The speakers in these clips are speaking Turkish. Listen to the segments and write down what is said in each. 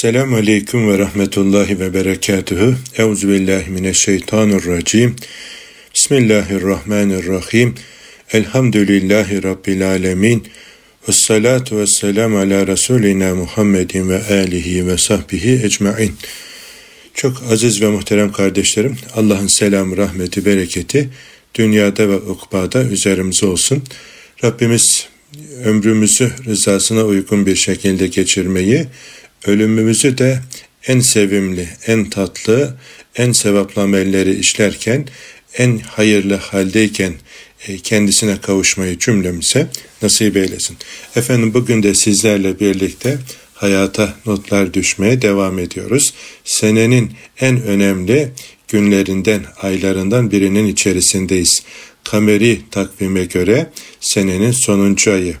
Selamun Aleyküm ve Rahmetullahi ve Berekatühü. Euzubillahimineşşeytanirracim. Bismillahirrahmanirrahim. Elhamdülillahi Rabbil Alemin. Ve salatu ve selam ala Resulina Muhammedin ve alihi ve sahbihi ecmain. Çok aziz ve muhterem kardeşlerim, Allah'ın selamı, rahmeti, bereketi dünyada ve ukbada üzerimize olsun. Rabbimiz ömrümüzü rızasına uygun bir şekilde geçirmeyi, ölümümüzü de en sevimli, en tatlı, en sevaplı amelleri işlerken, en hayırlı haldeyken e, kendisine kavuşmayı cümlemize nasip eylesin. Efendim bugün de sizlerle birlikte hayata notlar düşmeye devam ediyoruz. Senenin en önemli günlerinden, aylarından birinin içerisindeyiz. Kameri takvime göre senenin sonuncu ayı.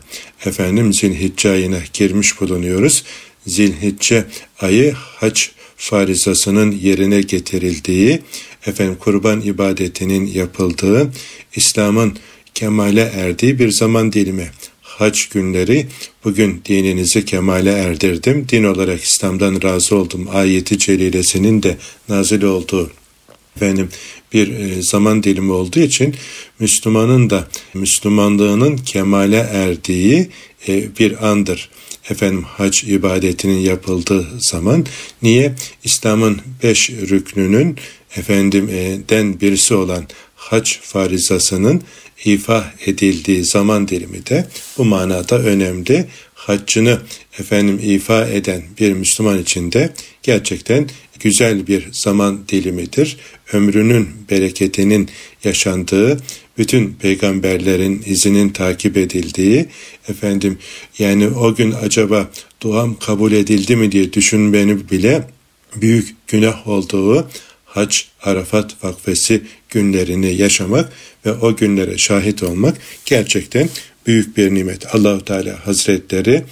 Efendim Zilhicce ayına girmiş bulunuyoruz. Zilhicce ayı hac farizasının yerine getirildiği, efendim kurban ibadetinin yapıldığı, İslam'ın kemale erdiği bir zaman dilimi. Hac günleri bugün dininizi kemale erdirdim. Din olarak İslam'dan razı oldum. Ayeti celilesinin de nazil olduğu efendim bir e, zaman dilimi olduğu için Müslümanın da Müslümanlığının kemale erdiği e, bir andır. Efendim hac ibadetinin yapıldığı zaman niye İslam'ın beş rüknünün efendim e, den birisi olan hac farizasının ifa edildiği zaman dilimi de bu manada önemli. Haccını efendim ifa eden bir Müslüman için de gerçekten güzel bir zaman dilimidir. Ömrünün bereketinin yaşandığı, bütün peygamberlerin izinin takip edildiği, efendim yani o gün acaba duam kabul edildi mi diye düşünmeni bile büyük günah olduğu Hac, Arafat vakfesi günlerini yaşamak ve o günlere şahit olmak gerçekten büyük bir nimet. Allahu Teala Hazretleri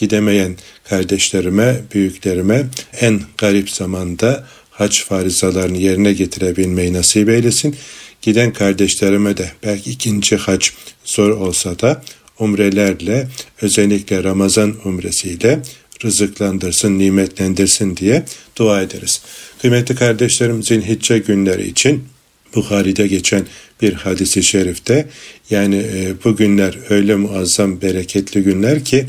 gidemeyen kardeşlerime, büyüklerime en garip zamanda hac farizalarını yerine getirebilmeyi nasip eylesin. Giden kardeşlerime de belki ikinci hac zor olsa da umrelerle özellikle Ramazan umresiyle rızıklandırsın, nimetlendirsin diye dua ederiz. Kıymetli kardeşlerim zilhicce günleri için Bukhari'de geçen bir hadisi şerifte yani e, bu günler öyle muazzam bereketli günler ki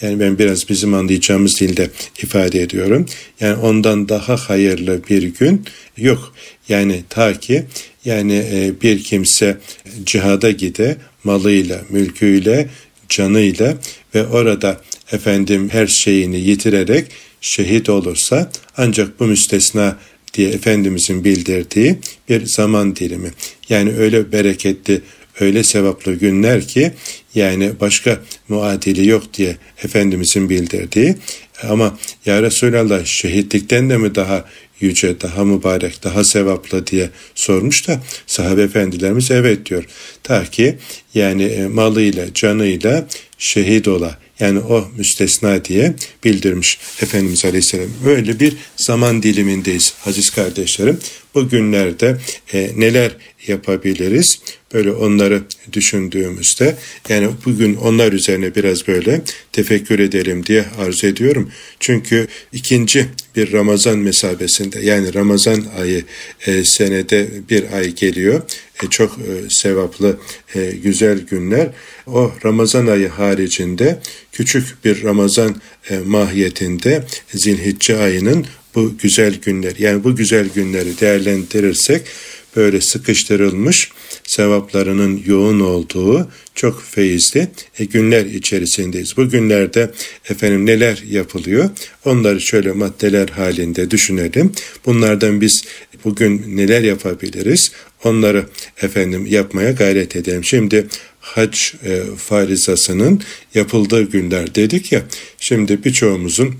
yani ben biraz bizim anlayacağımız dilde ifade ediyorum. Yani ondan daha hayırlı bir gün yok. Yani ta ki yani e, bir kimse cihada gide malıyla, mülküyle, canıyla ve orada efendim her şeyini yitirerek şehit olursa ancak bu müstesna diye Efendimizin bildirdiği bir zaman dilimi. Yani öyle bereketli, öyle sevaplı günler ki yani başka muadili yok diye Efendimizin bildirdiği ama ya Resulallah şehitlikten de mi daha yüce, daha mübarek, daha sevaplı diye sormuş da sahabe efendilerimiz evet diyor. Ta ki yani e, malıyla, canıyla şehit ola yani o müstesna diye bildirmiş Efendimiz Aleyhisselam. Böyle bir zaman dilimindeyiz aziz kardeşlerim. Bugünlerde e, neler yapabiliriz? Böyle onları düşündüğümüzde yani bugün onlar üzerine biraz böyle tefekkür edelim diye arzu ediyorum. Çünkü ikinci bir Ramazan mesabesinde yani Ramazan ayı e, senede bir ay geliyor. E, çok e, sevaplı e, güzel günler. O Ramazan ayı haricinde küçük bir Ramazan e, mahiyetinde Zilhicce ayının bu güzel günler yani bu güzel günleri değerlendirirsek böyle sıkıştırılmış sevaplarının yoğun olduğu çok feyizli e, günler içerisindeyiz. Bu günlerde efendim neler yapılıyor? Onları şöyle maddeler halinde düşünelim. Bunlardan biz bugün neler yapabiliriz? Onları efendim yapmaya gayret edelim. Şimdi hac e, farizasının yapıldığı günler dedik ya. Şimdi birçoğumuzun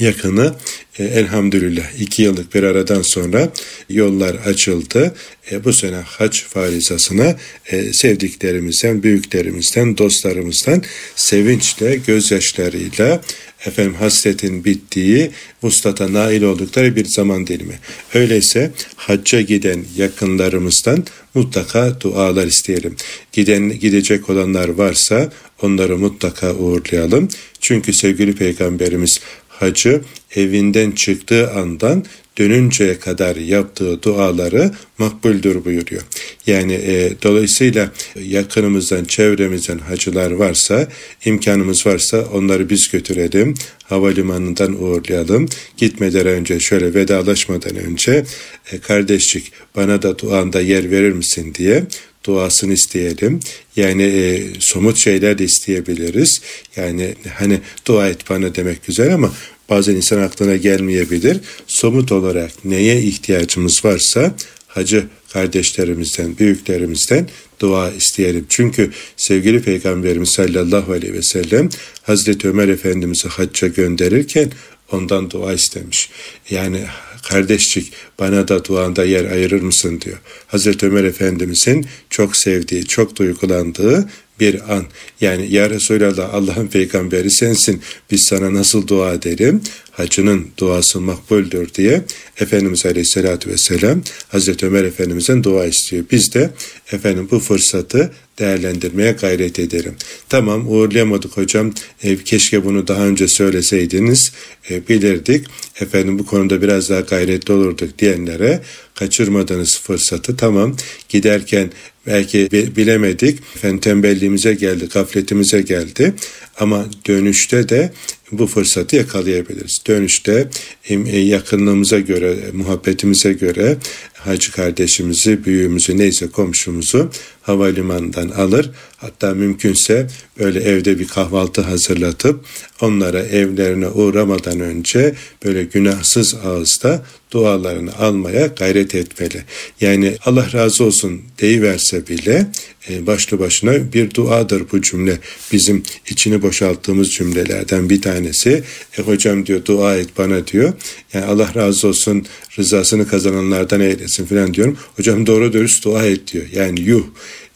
yakını e, elhamdülillah iki yıllık bir aradan sonra yollar açıldı. E, bu sene hac farizasına e, sevdiklerimizden, büyüklerimizden, dostlarımızdan sevinçle, gözyaşlarıyla efendim hasretin bittiği, vuslata nail oldukları bir zaman dilimi. Öyleyse hacca giden yakınlarımızdan mutlaka dualar isteyelim. Giden gidecek olanlar varsa onları mutlaka uğurlayalım. Çünkü sevgili peygamberimiz hacı evinden çıktığı andan dönünceye kadar yaptığı duaları makbuldür buyuruyor. Yani e, dolayısıyla yakınımızdan, çevremizden hacılar varsa, imkanımız varsa onları biz götürelim, havalimanından uğurlayalım. Gitmeden önce şöyle vedalaşmadan önce e, kardeşlik bana da duanda yer verir misin diye duasını isteyelim. Yani e, somut şeyler de isteyebiliriz. Yani hani dua et bana demek güzel ama bazen insan aklına gelmeyebilir. Somut olarak neye ihtiyacımız varsa hacı kardeşlerimizden, büyüklerimizden dua isteyelim. Çünkü sevgili Peygamberimiz sallallahu aleyhi ve sellem Hazreti Ömer Efendimiz'i hacca gönderirken ondan dua istemiş. Yani kardeşçik bana da duanda yer ayırır mısın diyor. Hazreti Ömer Efendimizin çok sevdiği, çok duygulandığı bir an. Yani ya Resulallah Allah'ın peygamberi sensin biz sana nasıl dua edelim? Hacının duası makbuldür diye Efendimiz Aleyhisselatü Vesselam Hazreti Ömer Efendimiz'den dua istiyor. Biz de efendim bu fırsatı değerlendirmeye gayret ederim. Tamam uğurlayamadık hocam. E, keşke bunu daha önce söyleseydiniz e, bilirdik. Efendim bu konuda biraz daha gayretli olurduk diyenlere kaçırmadığınız fırsatı tamam giderken belki bilemedik. Efendim tembelliğimize geldi, gafletimize geldi. Ama dönüşte de bu fırsatı yakalayabiliriz. Dönüşte e, yakınlığımıza göre, muhabbetimize göre hacı kardeşimizi, büyüğümüzü neyse komşumuzu havalimanından alır. Hatta mümkünse böyle evde bir kahvaltı hazırlatıp onlara evlerine uğramadan önce böyle günahsız ağızda dualarını almaya gayret etmeli. Yani Allah razı olsun deyiverse bile e, başlı başına bir duadır bu cümle. Bizim içini boşalttığımız cümlelerden bir tanesi. E hocam diyor dua et bana diyor. Yani Allah razı olsun rızasını kazananlardan eylesin falan diyorum. Hocam doğru dürüst dua et diyor. Yani yuh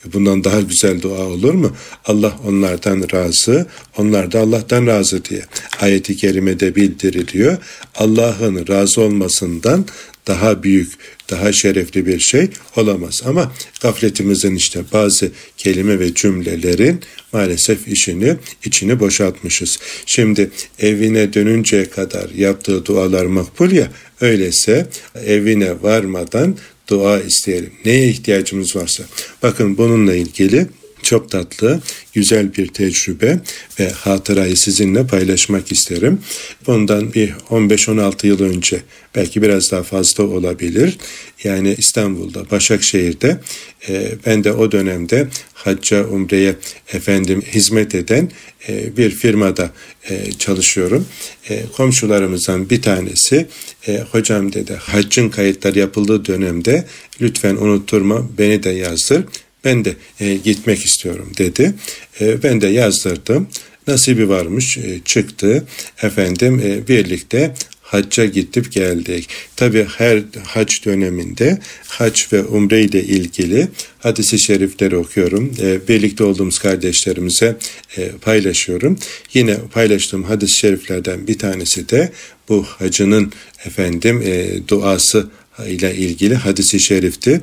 Bundan daha güzel dua olur mu? Allah onlardan razı, onlar da Allah'tan razı diye ayeti kerimede bildiriliyor. Allah'ın razı olmasından daha büyük, daha şerefli bir şey olamaz. Ama gafletimizin işte bazı kelime ve cümlelerin maalesef işini, içini boşaltmışız. Şimdi evine dönünceye kadar yaptığı dualar makbul ya, öyleyse evine varmadan dua isteyelim. Neye ihtiyacımız varsa. Bakın bununla ilgili çok tatlı, güzel bir tecrübe ve hatırayı sizinle paylaşmak isterim. Bundan bir 15-16 yıl önce belki biraz daha fazla olabilir. Yani İstanbul'da, Başakşehir'de e, ben de o dönemde hacca, umreye efendim hizmet eden e, bir firmada e, çalışıyorum. E, komşularımızdan bir tanesi e, hocam dedi haccın kayıtları yapıldığı dönemde lütfen unutturma beni de yazdır ben de e, gitmek istiyorum dedi. E, ben de yazdırdım. Nasibi varmış e, çıktı. Efendim e, birlikte hacca gidip geldik. Tabi her hac döneminde hac ve umre ile ilgili hadisi şerifleri okuyorum. E, birlikte olduğumuz kardeşlerimize e, paylaşıyorum. Yine paylaştığım hadis-i şeriflerden bir tanesi de bu hacının efendim e, duası ile ilgili hadisi şerifti.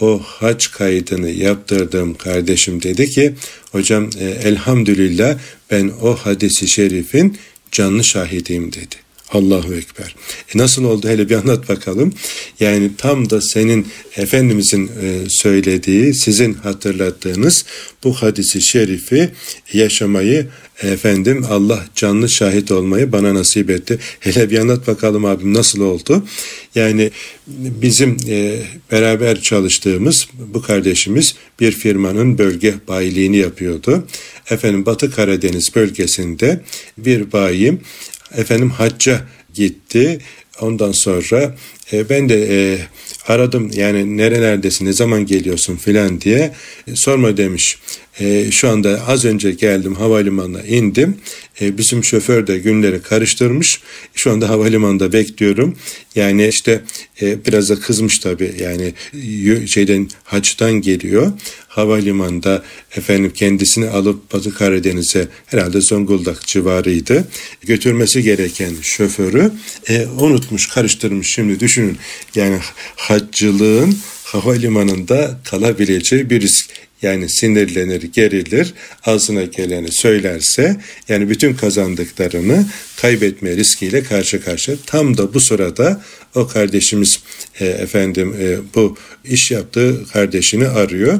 O hac kaydını yaptırdığım kardeşim dedi ki hocam e, elhamdülillah ben o hadisi şerifin canlı şahidiyim dedi. Allahu Ekber. E nasıl oldu hele bir anlat bakalım. Yani tam da senin Efendimizin e, söylediği, sizin hatırlattığınız bu hadisi şerifi yaşamayı efendim Allah canlı şahit olmayı bana nasip etti. Hele bir anlat bakalım abim nasıl oldu? Yani bizim e, beraber çalıştığımız bu kardeşimiz bir firmanın bölge bayiliğini yapıyordu. Efendim Batı Karadeniz bölgesinde bir bayim efendim hacca gitti. Ondan sonra e, ben de e, aradım yani nerelerdesin ne zaman geliyorsun filan diye e, sorma demiş. E, şu anda az önce geldim havalimanına indim. E, bizim şoför de günleri karıştırmış. Şu anda havalimanında bekliyorum. Yani işte e, biraz da kızmış tabii. Yani şeyden haçtan geliyor. Havalimanında efendim kendisini alıp Batı Karadeniz'e herhalde Zonguldak civarıydı. Götürmesi gereken şoförü e, unutmuş, karıştırmış. Şimdi düşünün yani haccılığın havalimanında kalabileceği bir risk. Yani sinirlenir, gerilir, ağzına geleni söylerse yani bütün kazandıklarını kaybetme riskiyle karşı karşıya. Tam da bu sırada o kardeşimiz e, efendim e, bu iş yaptığı kardeşini arıyor.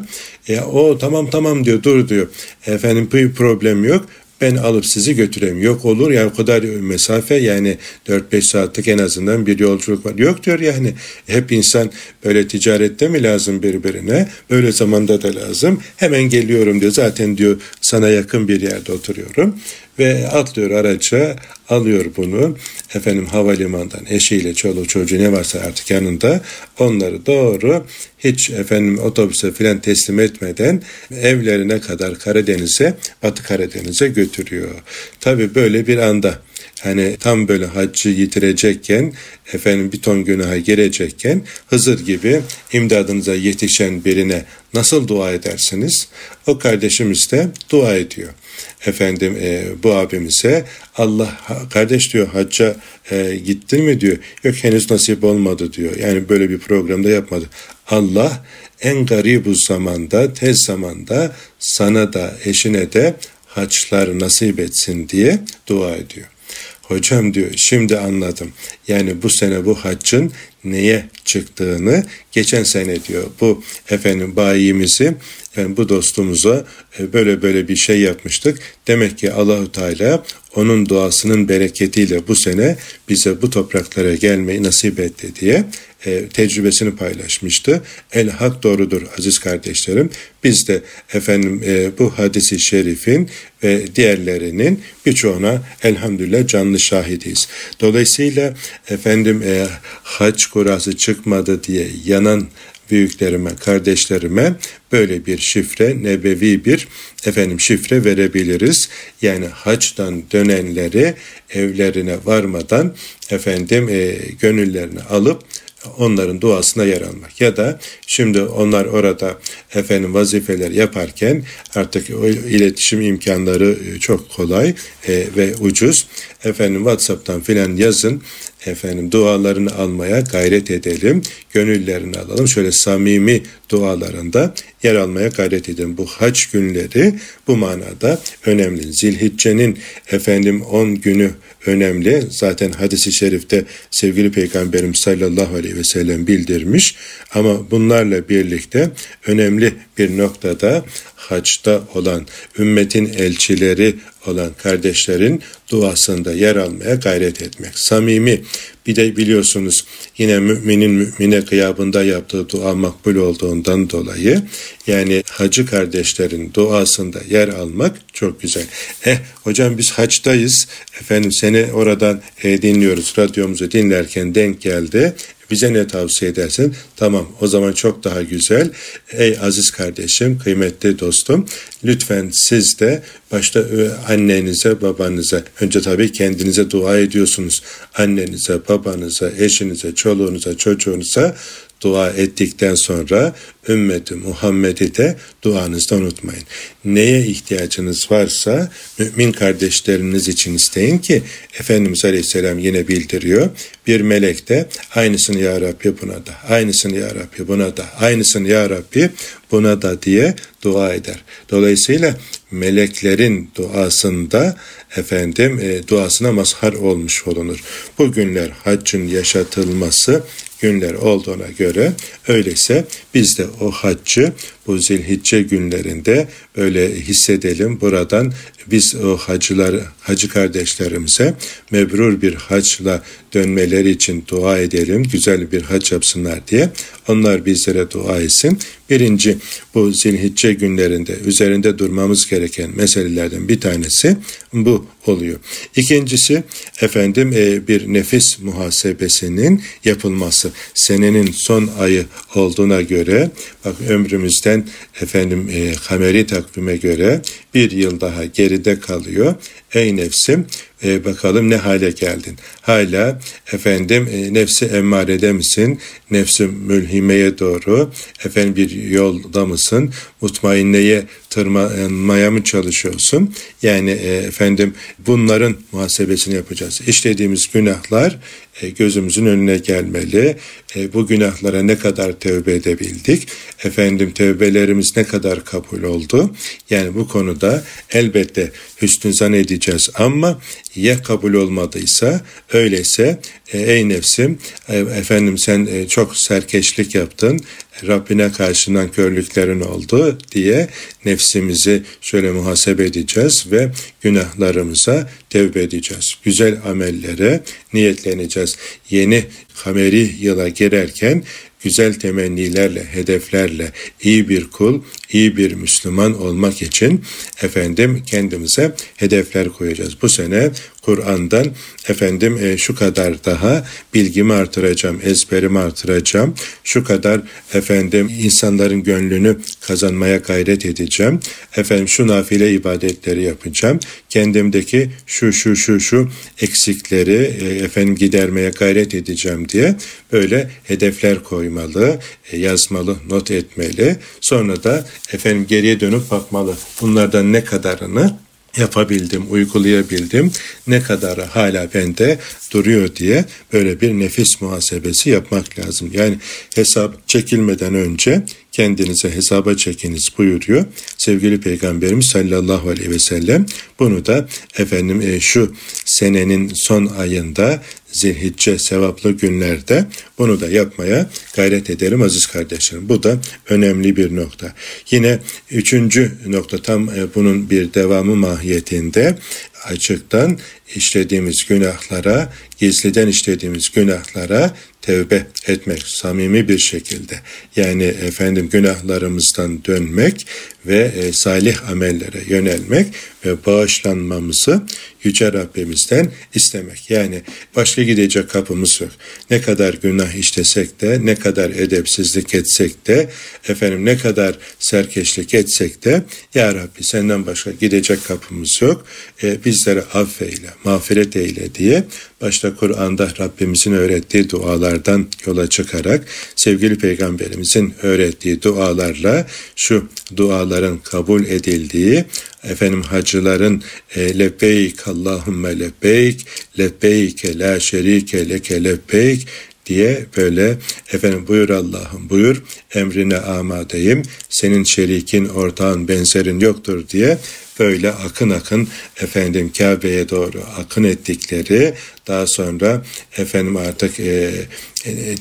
E, o tamam tamam diyor dur diyor. Efendim bir problem yok ben alıp sizi götüreyim. Yok olur yani o kadar mesafe yani 4-5 saatlik en azından bir yolculuk var. Yok diyor yani hep insan böyle ticarette mi lazım birbirine? Böyle zamanda da lazım. Hemen geliyorum diyor. Zaten diyor sana yakın bir yerde oturuyorum ve atlıyor araca alıyor bunu efendim havalimanından eşiyle çoluğu çocuğu ne varsa artık yanında onları doğru hiç efendim otobüse filan teslim etmeden evlerine kadar Karadeniz'e Batı Karadeniz'e götürüyor. Tabi böyle bir anda hani tam böyle haccı yitirecekken efendim bir ton günaha girecekken Hızır gibi imdadınıza yetişen birine nasıl dua edersiniz? O kardeşimiz de dua ediyor efendim e, bu abimize Allah kardeş diyor hacca e, gittin mi diyor. Yok henüz nasip olmadı diyor. Yani böyle bir programda yapmadı. Allah en garibu zamanda tez zamanda sana da eşine de haçlar nasip etsin diye dua ediyor. Hocam diyor şimdi anladım. Yani bu sene bu haccın neye çıktığını geçen sene diyor. Bu efendim bayimizi yani bu dostumuza e, böyle böyle bir şey yapmıştık. Demek ki Allahu Teala onun duasının bereketiyle bu sene bize bu topraklara gelmeyi nasip etti diye e, tecrübesini paylaşmıştı. El hak doğrudur aziz kardeşlerim. Biz de efendim e, bu hadisi şerifin ve diğerlerinin birçoğuna elhamdülillah canlı şahidiyiz. Dolayısıyla efendim e, hac kurası çıkmadı diye yanan büyüklerime, kardeşlerime böyle bir şifre, nebevi bir efendim şifre verebiliriz. Yani haçtan dönenleri evlerine varmadan efendim e, gönüllerini alıp onların duasına yer almak. Ya da şimdi onlar orada efendim vazifeler yaparken artık o iletişim imkanları e, çok kolay e, ve ucuz. Efendim WhatsApp'tan filan yazın efendim dualarını almaya gayret edelim. Gönüllerini alalım. Şöyle samimi dualarında yer almaya gayret edelim. Bu haç günleri bu manada önemli. Zilhicce'nin efendim 10 günü önemli. Zaten hadisi şerifte sevgili peygamberim sallallahu aleyhi ve sellem bildirmiş. Ama bunlarla birlikte önemli bir noktada haçta olan ümmetin elçileri olan kardeşlerin duasında yer almaya gayret etmek. Samimi bir de biliyorsunuz yine müminin mümine kıyabında yaptığı dua makbul olduğundan dolayı yani hacı kardeşlerin duasında yer almak çok güzel. Eh hocam biz haçtayız efendim seni oradan e, dinliyoruz radyomuzu dinlerken denk geldi bize ne tavsiye edersin? Tamam o zaman çok daha güzel. Ey aziz kardeşim, kıymetli dostum lütfen siz de başta e, annenize, babanıza, önce tabii kendinize dua ediyorsunuz. Annenize, babanıza, eşinize, çoluğunuza, çocuğunuza dua ettikten sonra ümmeti Muhammed'i de duanızda unutmayın. Neye ihtiyacınız varsa mümin kardeşleriniz için isteyin ki Efendimiz Aleyhisselam yine bildiriyor. Bir melek de aynısını ya Rabbi buna da, aynısını ya Rabbi buna da, aynısını ya Rabbi buna da diye dua eder. Dolayısıyla meleklerin duasında efendim e, duasına mazhar olmuş olunur. Bu günler haccın yaşatılması günler olduğuna göre öyleyse biz de o haccı bu zilhicce günlerinde öyle hissedelim. Buradan biz o hacılar, hacı kardeşlerimize mebrur bir haçla dönmeleri için dua edelim. Güzel bir hac yapsınlar diye. Onlar bizlere dua etsin. Birinci bu zilhicce günlerinde üzerinde durmamız gereken meselelerden bir tanesi bu oluyor. İkincisi efendim e, bir nefis muhasebesinin yapılması. Senenin son ayı olduğuna göre bak ömrümüzden efendim e, kameri takvime göre bir yıl daha geride kalıyor. Ey nefsim e, bakalım ne hale geldin. Hala efendim e, nefsi emmarede misin? Nefsi mülhimeye doğru efendim bir yolda mısın? Mutmainneye tırmanmaya mı çalışıyorsun? Yani e, efendim bunların muhasebesini yapacağız. İşlediğimiz günahlar e, gözümüzün önüne gelmeli. E, bu günahlara ne kadar tövbe edebildik? Efendim tövbelerimiz ne kadar kabul oldu? Yani bu konuda elbette hüsnü zan edeceğiz ama ya kabul olmadıysa öyleyse e, ey nefsim efendim sen çok serkeşlik yaptın Rabbine karşından körlüklerin oldu diye nefsimizi şöyle muhasebe edeceğiz ve günahlarımıza tevbe edeceğiz. Güzel amellere niyetleneceğiz. Yeni kameri yıla girerken güzel temennilerle, hedeflerle iyi bir kul, iyi bir Müslüman olmak için efendim kendimize hedefler koyacağız. Bu sene Kur'an'dan efendim e, şu kadar daha bilgimi artıracağım, ezberimi artıracağım. Şu kadar efendim insanların gönlünü kazanmaya gayret edeceğim. Efendim şu nafile ibadetleri yapacağım. Kendimdeki şu şu şu şu eksikleri e, efendim gidermeye gayret edeceğim diye böyle hedefler koymalı, e, yazmalı, not etmeli. Sonra da efendim geriye dönüp bakmalı. Bunlardan ne kadarını yapabildim, uygulayabildim, ne kadar hala bende duruyor diye böyle bir nefis muhasebesi yapmak lazım. Yani hesap çekilmeden önce kendinize hesaba çekiniz buyuruyor. Sevgili Peygamberimiz sallallahu aleyhi ve sellem bunu da efendim e, şu senenin son ayında zilhicce sevaplı günlerde bunu da yapmaya gayret ederim aziz kardeşlerim. Bu da önemli bir nokta. Yine üçüncü nokta tam e, bunun bir devamı mahiyetinde açıktan işlediğimiz günahlara, gizliden işlediğimiz günahlara tevbe etmek samimi bir şekilde. Yani efendim günahlarımızdan dönmek ve e, salih amellere yönelmek ve bağışlanmamızı Yüce Rabbimizden istemek. Yani başka gidecek kapımız yok. Ne kadar günah işlesek de, ne kadar edepsizlik etsek de, efendim ne kadar serkeşlik etsek de, Ya Rabbi senden başka gidecek kapımız yok. E, bizleri affeyle, mağfiret eyle diye başta Kur'an'da Rabbimizin öğrettiği dualardan yola çıkarak sevgili peygamberimizin öğrettiği dualarla şu duaların kabul edildiği efendim hacıların e, lebbeyk Allahümme lebbeyk lebbeyke la şerike leke lebbeyk diye böyle efendim buyur Allah'ım buyur emrine amadeyim senin şerikin ortağın benzerin yoktur diye böyle akın akın efendim Kabe'ye doğru akın ettikleri daha sonra efendim artık e,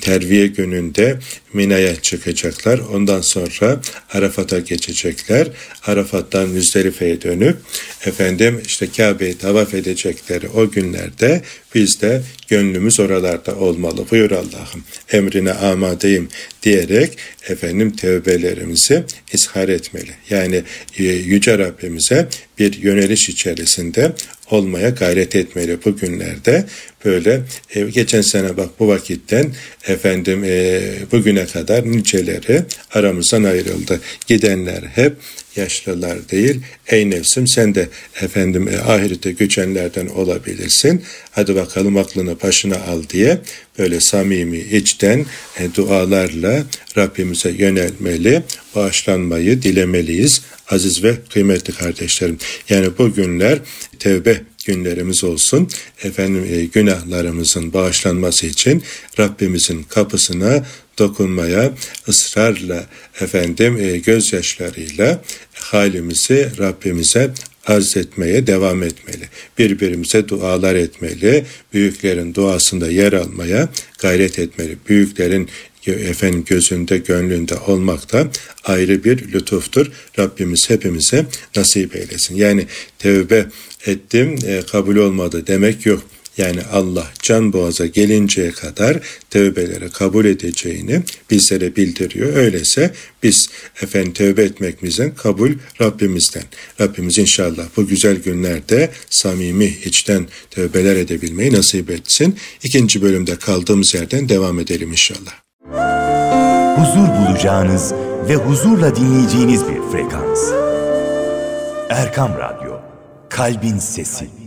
terviye gününde Mina'ya çıkacaklar. Ondan sonra Arafat'a geçecekler. Arafat'tan Müzdelife'ye dönüp efendim işte Kabe'yi tavaf edecekleri o günlerde biz de gönlümüz oralarda olmalı. Buyur Allah'ım emrine amadeyim diyerek efendim tevbelerimizi ishar etmeli. Yani e, Yüce Rabbimize bir yöneliş içerisinde olmaya gayret etmeli bu günlerde. Böyle e, geçen sene bak bu vakitten efendim e, bugüne kadar niceleri aramızdan ayrıldı. Gidenler hep yaşlılar değil. Ey nefsim sen de efendim e, ahirete göçenlerden olabilirsin. Hadi bakalım aklını başına al diye böyle samimi içten e, dualarla Rabbimize yönelmeli, bağışlanmayı dilemeliyiz aziz ve kıymetli kardeşlerim. Yani bu günler tevbe günlerimiz olsun. Efendim e, günahlarımızın bağışlanması için Rabbimizin kapısına dokunmaya ısrarla efendim e, gözyaşlarıyla halimizi Rabbimize arz etmeye devam etmeli. Birbirimize dualar etmeli. Büyüklerin duasında yer almaya gayret etmeli. Büyüklerin efendim gözünde, gönlünde olmak da ayrı bir lütuftur. Rabbimiz hepimize nasip eylesin. Yani tevbe ettim, e, kabul olmadı demek yok. Yani Allah can boğaza gelinceye kadar tövbeleri kabul edeceğini bizlere bildiriyor. Öyleyse biz efendim tövbe etmekimizin kabul Rabbimizden. Rabbimiz inşallah bu güzel günlerde samimi içten tövbeler edebilmeyi nasip etsin. İkinci bölümde kaldığımız yerden devam edelim inşallah. Huzur bulacağınız ve huzurla dinleyeceğiniz bir frekans. Erkam Radyo Kalbin Sesi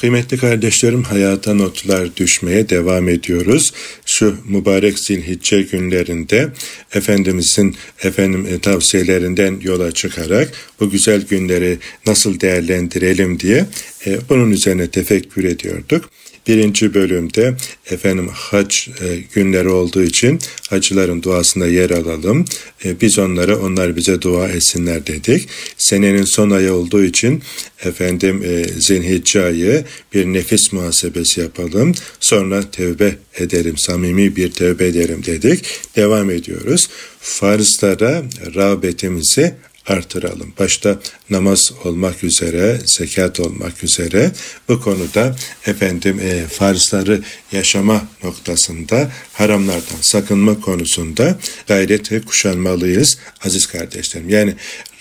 Kıymetli kardeşlerim hayata notlar düşmeye devam ediyoruz. Şu mübarek zilhicce günlerinde Efendimizin efendim e, tavsiyelerinden yola çıkarak bu güzel günleri nasıl değerlendirelim diye e, bunun üzerine tefekkür ediyorduk. Birinci bölümde efendim hac e, günleri olduğu için hacıların duasında yer alalım. E, biz onlara onlar bize dua etsinler dedik. Senenin son ayı olduğu için efendim e, Zilhicce ayı bir nefis muhasebesi yapalım. Sonra tevbe edelim, samimi bir tevbe edelim dedik. Devam ediyoruz. Farzlara rağbetimizi artıralım. Başta namaz olmak üzere, zekat olmak üzere bu konuda efendim e, farzları yaşama noktasında haramlardan sakınma konusunda gayrete kuşanmalıyız aziz kardeşlerim. Yani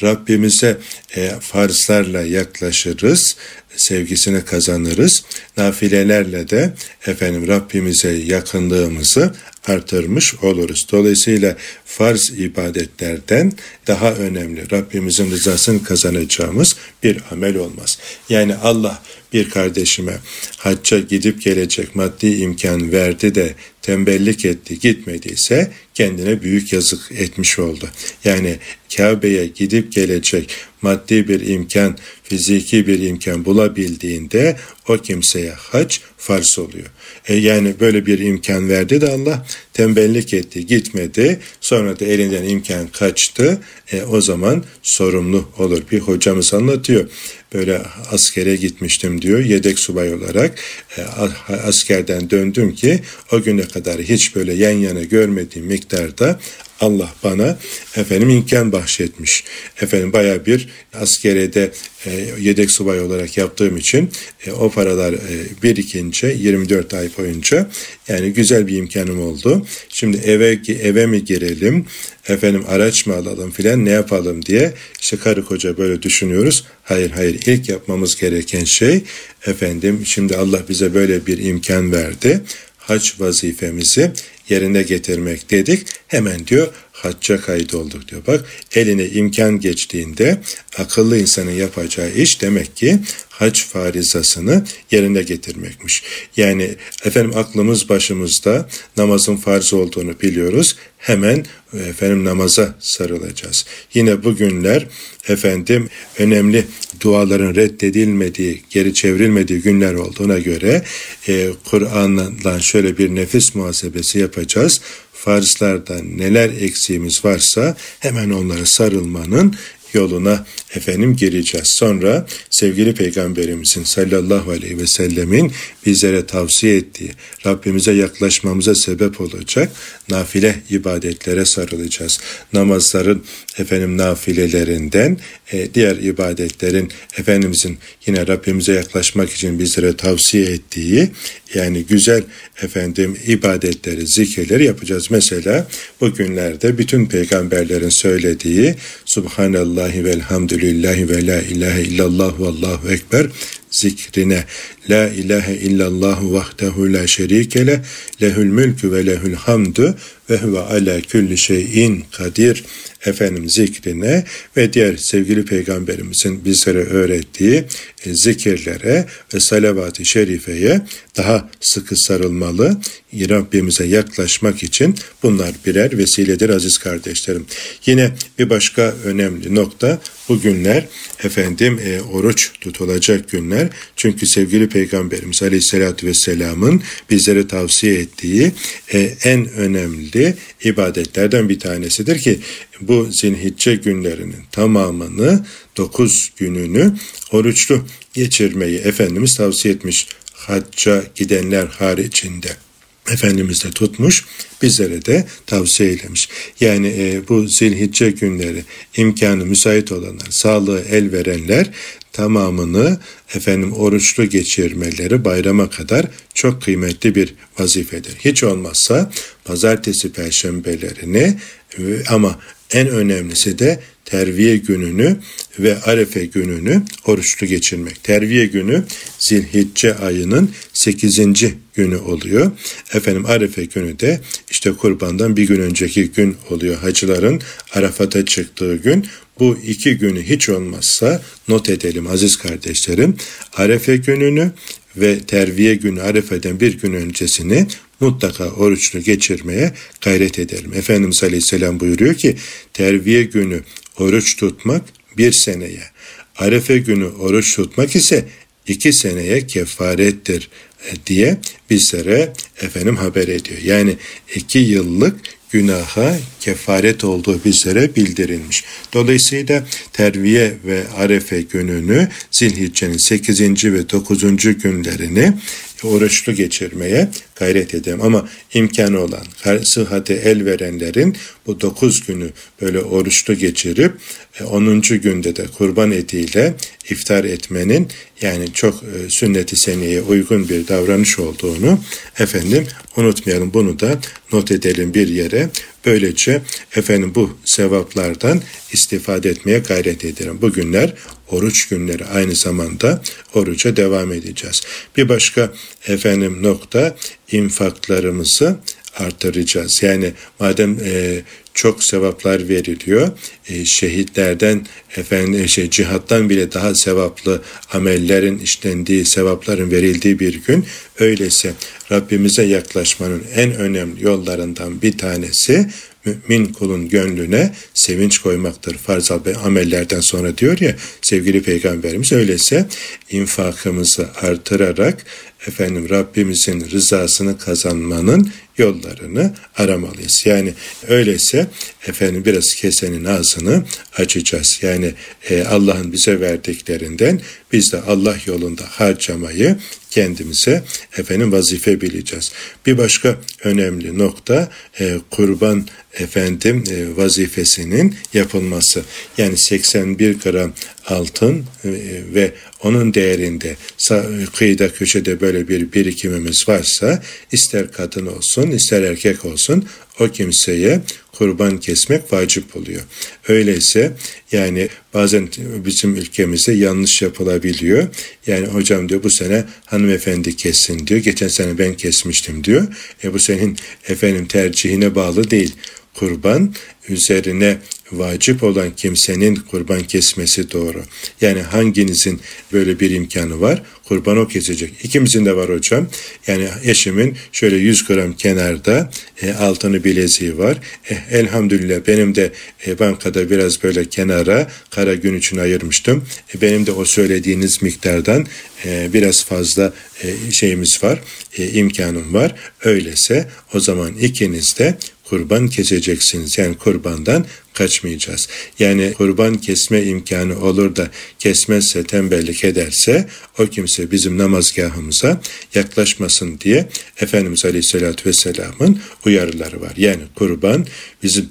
Rabbimize e, farzlarla yaklaşırız, sevgisini kazanırız. Nafilelerle de efendim Rabbimize yakınlığımızı artırmış oluruz. Dolayısıyla farz ibadetlerden daha önemli Rabbimizin rızasını kazanacağımız bir amel olmaz. Yani Allah bir kardeşime hacca gidip gelecek maddi imkan verdi de tembellik etti gitmediyse kendine büyük yazık etmiş oldu. Yani Kabe'ye gidip gelecek maddi bir imkan, fiziki bir imkan bulabildiğinde o kimseye hac farz oluyor. E yani böyle bir imkan verdi de Allah tembellik etti, gitmedi. Sonra da elinden imkan kaçtı. E o zaman sorumlu olur. Bir hocamız anlatıyor. Böyle askere gitmiştim diyor yedek subay olarak. E, askerden döndüm ki o güne kadar hiç böyle yan yana görmediğim miktarda Allah bana efendim imkan bahşetmiş. Efendim baya bir askerede e, yedek subay olarak yaptığım için e, o paralar e, birikince 24 ay boyunca yani güzel bir imkanım oldu. Şimdi eve eve mi girelim? Efendim araç mı alalım filan ne yapalım diye işte karı koca böyle düşünüyoruz. Hayır hayır ilk yapmamız gereken şey efendim şimdi Allah bize böyle bir imkan verdi hac vazifemizi yerine getirmek dedik. Hemen diyor hacca kaydolduk diyor. Bak eline imkan geçtiğinde akıllı insanın yapacağı iş demek ki hac farizasını yerine getirmekmiş. Yani efendim aklımız başımızda namazın farz olduğunu biliyoruz. Hemen efendim namaza sarılacağız. Yine bugünler efendim önemli duaların reddedilmediği, geri çevrilmediği günler olduğuna göre e, Kur'an'dan şöyle bir nefis muhasebesi yapacağız farzlardan neler eksiğimiz varsa hemen onlara sarılmanın yoluna efendim gireceğiz. Sonra sevgili peygamberimizin sallallahu aleyhi ve sellemin bizlere tavsiye ettiği Rabbimize yaklaşmamıza sebep olacak nafile ibadetlere sarılacağız. Namazların efendim nafilelerinden e, diğer ibadetlerin Efendimizin yine Rabbimize yaklaşmak için bizlere tavsiye ettiği yani güzel efendim ibadetleri, zikirleri yapacağız. Mesela bugünlerde bütün peygamberlerin söylediği Subhanallahi velhamdülillahi ve la ilahe illallah ve allahu ekber zikrine La ilahe illallah vahdehu la şerike le lehül mülkü ve lehül hamdu ve huve ala külli şeyin kadir efendim zikrine ve diğer sevgili peygamberimizin bizlere öğrettiği e, zikirlere ve salavat-ı şerifeye daha sıkı sarılmalı. Rabbimize yaklaşmak için bunlar birer vesiledir aziz kardeşlerim. Yine bir başka önemli nokta bugünler efendim e, oruç tutulacak günler. Çünkü sevgili Peygamberimiz Aleyhisselatü Vesselam'ın bizlere tavsiye ettiği e, en önemli ibadetlerden bir tanesidir ki bu zinhicce günlerinin tamamını 9 gününü oruçlu geçirmeyi Efendimiz tavsiye etmiş hacca gidenler haricinde. Efendimiz de tutmuş, bizlere de tavsiye eylemiş. Yani e, bu zilhicce günleri imkanı müsait olanlar, sağlığı el verenler tamamını efendim oruçlu geçirmeleri bayrama kadar çok kıymetli bir vazifedir. Hiç olmazsa pazartesi perşembelerini e, ama en önemlisi de terviye gününü ve arefe gününü oruçlu geçirmek. Terviye günü zilhicce ayının 8. günü oluyor. Efendim arefe günü de işte kurbandan bir gün önceki gün oluyor. Hacıların Arafat'a çıktığı gün bu iki günü hiç olmazsa not edelim aziz kardeşlerim. Arefe gününü ve terviye günü Arefe'den bir gün öncesini mutlaka oruçlu geçirmeye gayret edelim. Efendimiz Aleyhisselam buyuruyor ki terviye günü oruç tutmak bir seneye, Arefe günü oruç tutmak ise iki seneye kefarettir diye bizlere efendim haber ediyor. Yani iki yıllık günaha kefaret olduğu bizlere bildirilmiş. Dolayısıyla terviye ve arefe gününü zilhiccenin 8. ve 9. günlerini oruçlu geçirmeye gayret edelim. Ama imkanı olan, sıhhate el verenlerin bu 9 günü böyle oruçlu geçirip 10. E, günde de kurban etiyle iftar etmenin yani çok e, sünnet-i seneye uygun bir davranış olduğunu efendim unutmayalım. Bunu da not edelim bir yere. Böylece efendim bu sevaplardan istifade etmeye gayret edelim. Bu günler oruç günleri aynı zamanda oruca devam edeceğiz. Bir başka efendim nokta infaklarımızı artıracağız. Yani madem e, çok sevaplar veriliyor. E, şehitlerden efendim e, şey cihattan bile daha sevaplı amellerin işlendiği, sevapların verildiği bir gün. Öyleyse Rabbimize yaklaşmanın en önemli yollarından bir tanesi mümin kulun gönlüne sevinç koymaktır. Farz amellerden sonra diyor ya sevgili peygamberimiz öyleyse infakımızı artırarak efendim Rabbimizin rızasını kazanmanın yollarını aramalıyız. Yani öyleyse efendim biraz kesenin ağzını açacağız. Yani e, Allah'ın bize verdiklerinden biz de Allah yolunda harcamayı kendimize efendim vazife bileceğiz. Bir başka önemli nokta e, kurban efendim e, vazifesinin yapılması. Yani 81 gram altın e, ve onun değerinde kıyıda köşede böyle bir birikimimiz varsa ister kadın olsun ister erkek olsun o kimseye kurban kesmek vacip oluyor. Öyleyse yani bazen bizim ülkemizde yanlış yapılabiliyor. Yani hocam diyor bu sene hanımefendi kessin diyor. Geçen sene ben kesmiştim diyor. E bu senin efendim tercihine bağlı değil. Kurban üzerine vacip olan kimsenin kurban kesmesi doğru. Yani hanginizin böyle bir imkanı var? Kurban o kesecek. İkimizin de var hocam. Yani eşimin şöyle 100 gram kenarda e, altını bileziği var. E, elhamdülillah benim de e, bankada biraz böyle kenara kara gün için ayırmıştım. E, benim de o söylediğiniz miktardan e, biraz fazla e, şeyimiz var, e, imkanım var. Öyleyse o zaman ikiniz de kurban keseceksiniz. Yani kurbandan kaçmayacağız. Yani kurban kesme imkanı olur da kesmezse tembellik ederse o kimse bizim namazgahımıza yaklaşmasın diye Efendimiz Aleyhisselatü Vesselam'ın uyarıları var. Yani kurban bizim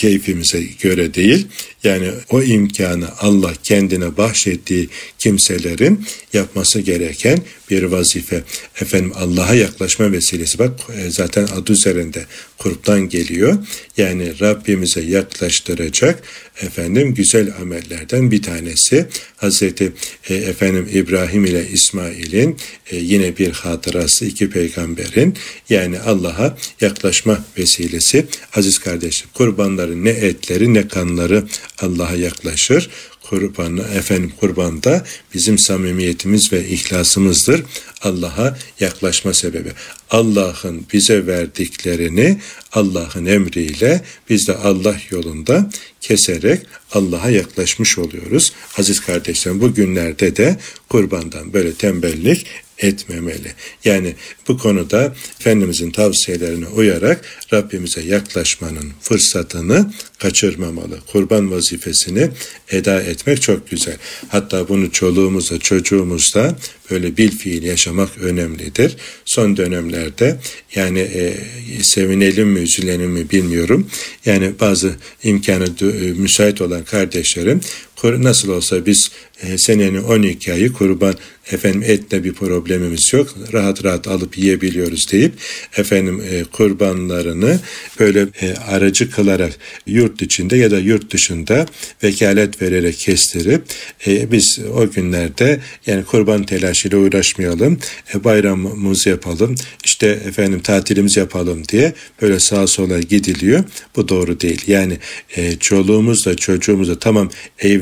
keyfimize göre değil. Yani o imkanı Allah kendine bahşettiği kimselerin yapması gereken bir vazife. Efendim Allah'a yaklaşma vesilesi bak e, zaten adı üzerinde kurptan geliyor. Yani Rabbimize yaklaştıracak efendim güzel amellerden bir tanesi. Hazreti e, efendim İbrahim ile İsmail'in e, yine bir hatırası iki peygamberin yani Allah'a yaklaşma vesilesi. Aziz kardeşim kurbanların ne etleri ne kanları Allah'a yaklaşır kurbanı efendim kurbanda bizim samimiyetimiz ve ihlasımızdır. Allah'a yaklaşma sebebi. Allah'ın bize verdiklerini Allah'ın emriyle biz de Allah yolunda keserek Allah'a yaklaşmış oluyoruz. Aziz kardeşlerim bu günlerde de kurbandan böyle tembellik etmemeli. Yani bu konuda Efendimizin tavsiyelerine uyarak Rabbimize yaklaşmanın fırsatını kaçırmamalı. Kurban vazifesini eda etmek çok güzel. Hatta bunu çoluğumuzda, çocuğumuzda böyle bil fiil yaşamak önemlidir. Son dönemlerde yani e, sevinelim mi, üzülelim mi bilmiyorum. Yani bazı imkanı e, müsait olan kardeşlerim nasıl olsa biz e, senenin 12 ayı kurban efendim etle bir problemimiz yok. Rahat rahat alıp yiyebiliyoruz deyip efendim e, kurbanlarını böyle e, aracı kılarak yurt içinde ya da yurt dışında vekalet vererek kestirip biz o günlerde yani kurban telaşıyla uğraşmayalım. E, bayramımızı yapalım. işte efendim tatilimizi yapalım diye böyle sağa sola gidiliyor. Bu doğru değil. Yani e, çoluğumuzla çocuğumuzla tamam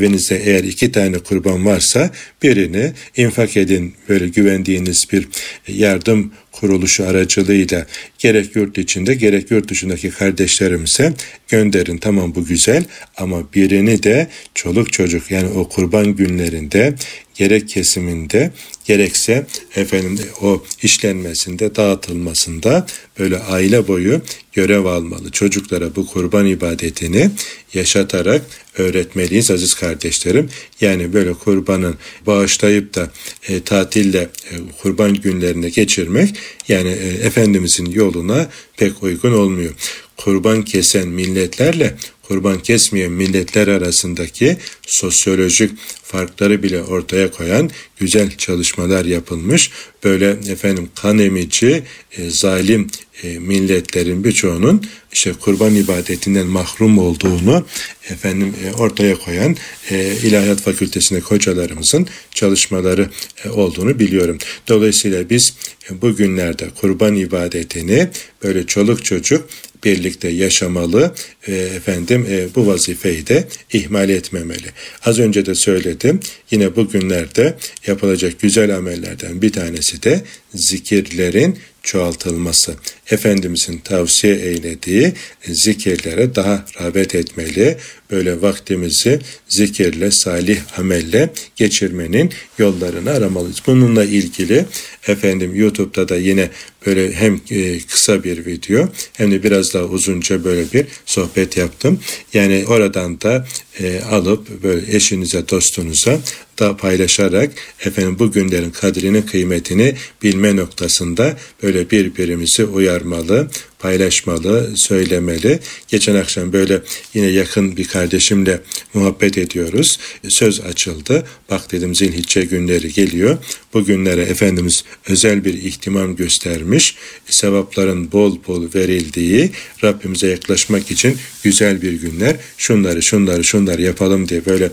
evinizde eğer iki tane kurban varsa birini infak edin. Böyle güvendiğiniz bir yardım kuruluşu aracılığıyla gerek yurt içinde gerek yurt dışındaki kardeşlerimize gönderin. Tamam bu güzel ama birini de çoluk çocuk yani o kurban günlerinde gerek kesiminde gerekse efendim o işlenmesinde dağıtılmasında böyle aile boyu görev almalı. Çocuklara bu kurban ibadetini yaşatarak öğretmeliyiz aziz kardeşlerim. Yani böyle kurbanın bağışlayıp da e, tatilde e, kurban günlerini geçirmek yani e, Efendimizin yoluna pek uygun olmuyor. Kurban kesen milletlerle kurban kesmeyen milletler arasındaki sosyolojik farkları bile ortaya koyan güzel çalışmalar yapılmış. Böyle efendim kan emici, e, zalim e, milletlerin birçoğunun işte kurban ibadetinden mahrum olduğunu efendim e, ortaya koyan e, İlahiyat Fakültesinde hocalarımızın çalışmaları e, olduğunu biliyorum. Dolayısıyla biz e, bugünlerde kurban ibadetini böyle çoluk çocuk birlikte yaşamalı e, efendim e, bu vazifeyi de ihmal etmemeli. Az önce de söyledim yine bugünlerde yapılacak güzel amellerden bir tanesi de zikirlerin çoğaltılması. Efendimizin tavsiye eylediği zikirlere daha rağbet etmeli. Böyle vaktimizi zikirle, salih amelle geçirmenin yollarını aramalıyız. Bununla ilgili efendim YouTube'da da yine böyle hem e, kısa bir video hem de biraz daha uzunca böyle bir sohbet yaptım. Yani oradan da e, alıp böyle eşinize, dostunuza da paylaşarak efendim bu günlerin kadrini, kıymetini bilme noktasında böyle birbirimizi uyarmalı, paylaşmalı, söylemeli. Geçen akşam böyle yine yakın bir kardeşimle muhabbet ediyoruz. Söz açıldı. Bak dedim zilhicce günleri geliyor. Bu günlere Efendimiz özel bir ihtimam göstermiş. Sevapların bol bol verildiği Rabbimize yaklaşmak için güzel bir günler. Şunları şunları şunları yapalım diye böyle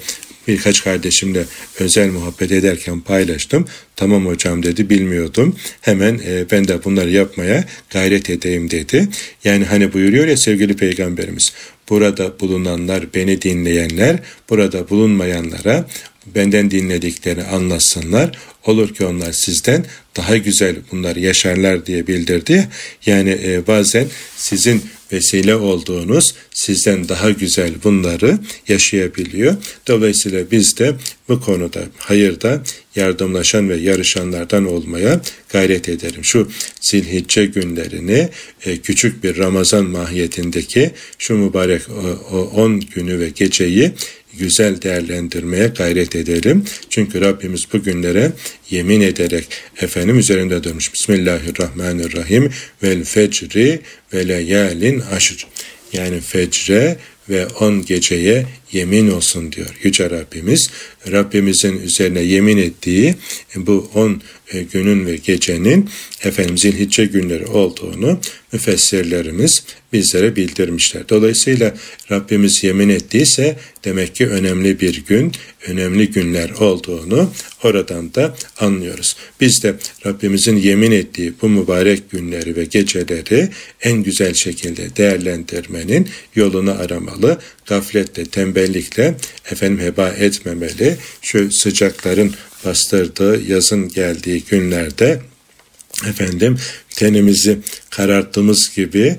birkaç kardeşimle özel muhabbet ederken paylaştım. Tamam hocam dedi bilmiyordum. Hemen e, ben de bunları yapmaya gayret edeyim dedi. Yani hani buyuruyor ya sevgili peygamberimiz. Burada bulunanlar, beni dinleyenler, burada bulunmayanlara benden dinlediklerini anlatsınlar. Olur ki onlar sizden daha güzel bunları yaşarlar diye bildirdi. Yani e, bazen sizin vesile olduğunuz sizden daha güzel bunları yaşayabiliyor. Dolayısıyla biz de bu konuda hayırda yardımlaşan ve yarışanlardan olmaya gayret ederim. Şu zilhicce günlerini e, küçük bir Ramazan mahiyetindeki şu mübarek 10 günü ve geceyi güzel değerlendirmeye gayret edelim. Çünkü Rabbimiz bu günlere yemin ederek efendim üzerinde durmuş. Bismillahirrahmanirrahim vel fecri ve leyalin aşr. Yani fecre ve on geceye yemin olsun diyor Yüce Rabbimiz. Rabbimizin üzerine yemin ettiği bu on e, günün ve gecenin efendim zilhicce günleri olduğunu müfessirlerimiz bizlere bildirmişler. Dolayısıyla Rabbimiz yemin ettiyse demek ki önemli bir gün, önemli günler olduğunu oradan da anlıyoruz. Biz de Rabbimizin yemin ettiği bu mübarek günleri ve geceleri en güzel şekilde değerlendirmenin yolunu aramalı. Gafletle, tembellikle efendim heba etmemeli. Şu sıcakların bastırdığı yazın geldiği günlerde efendim tenimizi kararttığımız gibi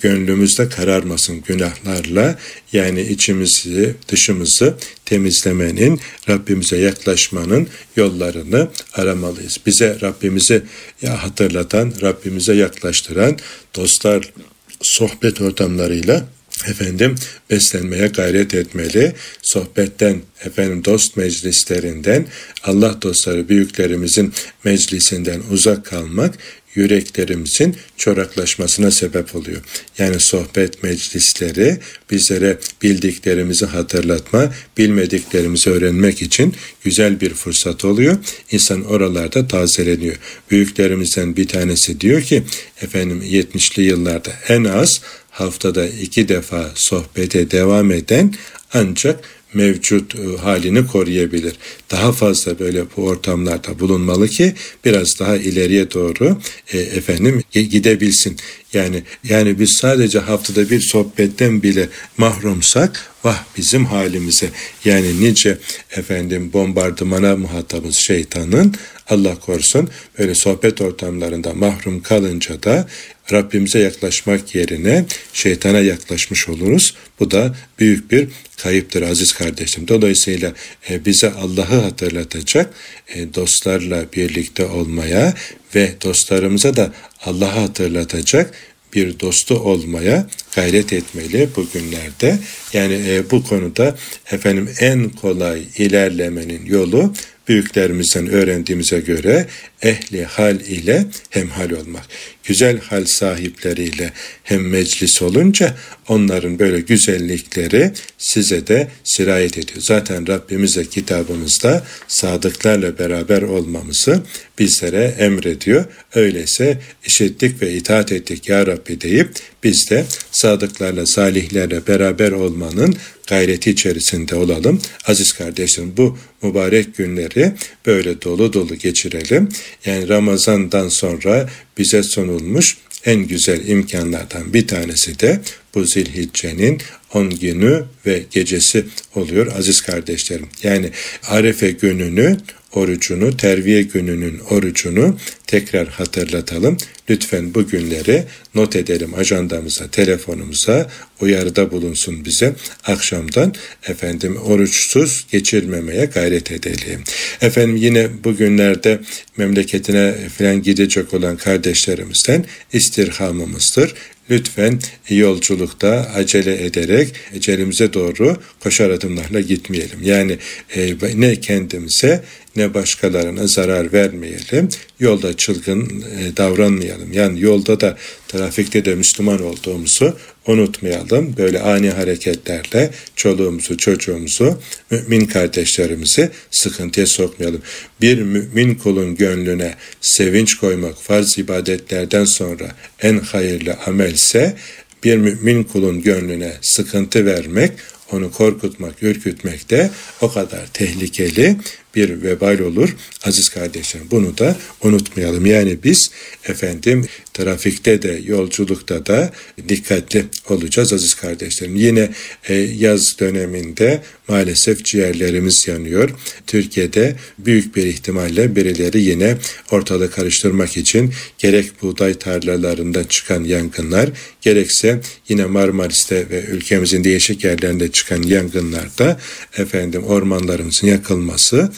gönlümüzde kararmasın günahlarla yani içimizi dışımızı temizlemenin Rabbimize yaklaşmanın yollarını aramalıyız. Bize Rabbimizi hatırlatan, Rabbimize yaklaştıran dostlar sohbet ortamlarıyla efendim beslenmeye gayret etmeli. Sohbetten, efendim dost meclislerinden, Allah dostları büyüklerimizin meclisinden uzak kalmak yüreklerimizin çoraklaşmasına sebep oluyor. Yani sohbet meclisleri bizlere bildiklerimizi hatırlatma, bilmediklerimizi öğrenmek için güzel bir fırsat oluyor. İnsan oralarda tazeleniyor. Büyüklerimizden bir tanesi diyor ki efendim 70'li yıllarda en az haftada iki defa sohbete devam eden ancak mevcut e, halini koruyabilir. Daha fazla böyle bu ortamlarda bulunmalı ki biraz daha ileriye doğru e, efendim gidebilsin. Yani yani biz sadece haftada bir sohbetten bile mahrumsak vah bizim halimize. Yani nice efendim bombardımana muhatabız şeytanın Allah korusun böyle sohbet ortamlarında mahrum kalınca da Rabbimize yaklaşmak yerine şeytana yaklaşmış oluruz. Bu da büyük bir kayıptır aziz kardeşim. Dolayısıyla e, bize Allah'ı hatırlatacak e, dostlarla birlikte olmaya ve dostlarımıza da Allah'ı hatırlatacak bir dostu olmaya gayret etmeli bugünlerde. Yani e, bu konuda efendim en kolay ilerlemenin yolu büyüklerimizden öğrendiğimize göre ehli hal ile hemhal olmak. Güzel hal sahipleriyle hem meclis olunca onların böyle güzellikleri size de sirayet ediyor. Zaten Rabbimize kitabımızda sadıklarla beraber olmamızı bizlere emrediyor. Öyleyse işittik ve itaat ettik ya Rabbi deyip biz de sadıklarla, salihlerle beraber olmanın gayreti içerisinde olalım. Aziz kardeşlerim bu mübarek günleri böyle dolu dolu geçirelim. Yani Ramazan'dan sonra bize sunulmuş en güzel imkanlardan bir tanesi de bu zilhiccenin 10 günü ve gecesi oluyor aziz kardeşlerim. Yani Arefe gününü orucunu, terviye gününün orucunu tekrar hatırlatalım. Lütfen bu günleri not edelim ajandamıza, telefonumuza, uyarıda bulunsun bize. Akşamdan efendim oruçsuz geçirmemeye gayret edelim. Efendim yine bugünlerde memleketine falan gidecek olan kardeşlerimizden istirhamımızdır lütfen yolculukta acele ederek ecelimize doğru koşar adımlarla gitmeyelim. Yani e, ne kendimize ne başkalarına zarar vermeyelim. Yolda çılgın e, davranmayalım. Yani yolda da trafikte de Müslüman olduğumuzu unutmayalım. Böyle ani hareketlerle çoluğumuzu, çocuğumuzu, mümin kardeşlerimizi sıkıntıya sokmayalım. Bir mümin kulun gönlüne sevinç koymak farz ibadetlerden sonra en hayırlı amelse bir mümin kulun gönlüne sıkıntı vermek, onu korkutmak, ürkütmek de o kadar tehlikeli bir vebal olur. Aziz kardeşlerim bunu da unutmayalım. Yani biz efendim trafikte de yolculukta da dikkatli olacağız aziz kardeşlerim. Yine e, yaz döneminde maalesef ciğerlerimiz yanıyor. Türkiye'de büyük bir ihtimalle birileri yine ortalığı karıştırmak için gerek buğday tarlalarında çıkan yangınlar gerekse yine Marmaris'te ve ülkemizin değişik yerlerinde çıkan yangınlarda efendim ormanlarımızın yakılması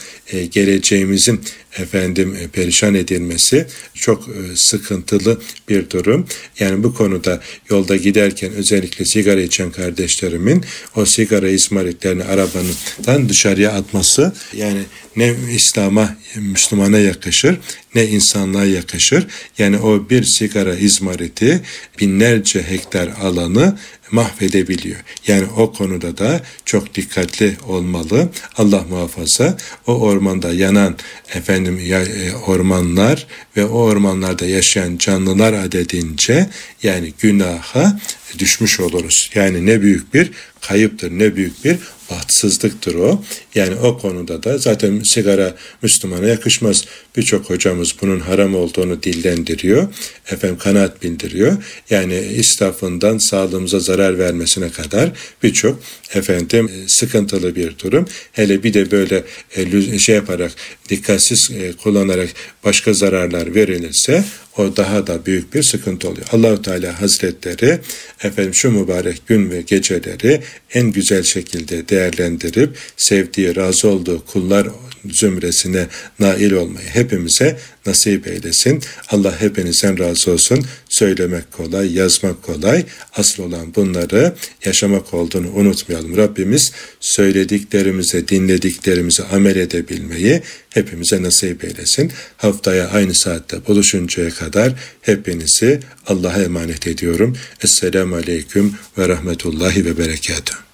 geleceğimizin efendim e, perişan edilmesi çok e, sıkıntılı bir durum. Yani bu konuda yolda giderken özellikle sigara içen kardeşlerimin o sigara izmaritlerini arabanın dışarıya atması yani ne İslam'a Müslümana yakışır ne insanlığa yakışır. Yani o bir sigara izmariti binlerce hektar alanı mahvedebiliyor. Yani o konuda da çok dikkatli olmalı. Allah muhafaza o ormanda yanan efendim e, ormanlar ve o ormanlarda yaşayan canlılar adedince yani günaha düşmüş oluruz. Yani ne büyük bir kayıptır, ne büyük bir bahtsızlıktır o. Yani o konuda da zaten sigara Müslümana yakışmaz. Birçok hocamız bunun haram olduğunu dillendiriyor. Efendim kanaat bildiriyor. Yani israfından sağlığımıza zarar vermesine kadar birçok efendim sıkıntılı bir durum. Hele bir de böyle e, şey yaparak dikkatsiz e, kullanarak başka zararlar verilirse o daha da büyük bir sıkıntı oluyor. Allahu Teala Hazretleri efendim şu mübarek gün ve geceleri en güzel şekilde değerlendirip sevdiği, razı olduğu kullar zümresine nail olmayı hepimize nasip eylesin. Allah hepinizden razı olsun. Söylemek kolay, yazmak kolay. Asıl olan bunları yaşamak olduğunu unutmayalım. Rabbimiz söylediklerimize, dinlediklerimize amel edebilmeyi hepimize nasip eylesin. Haftaya aynı saatte buluşuncaya kadar hepinizi Allah'a emanet ediyorum. Esselamu Aleyküm ve Rahmetullahi ve Berekatuhu.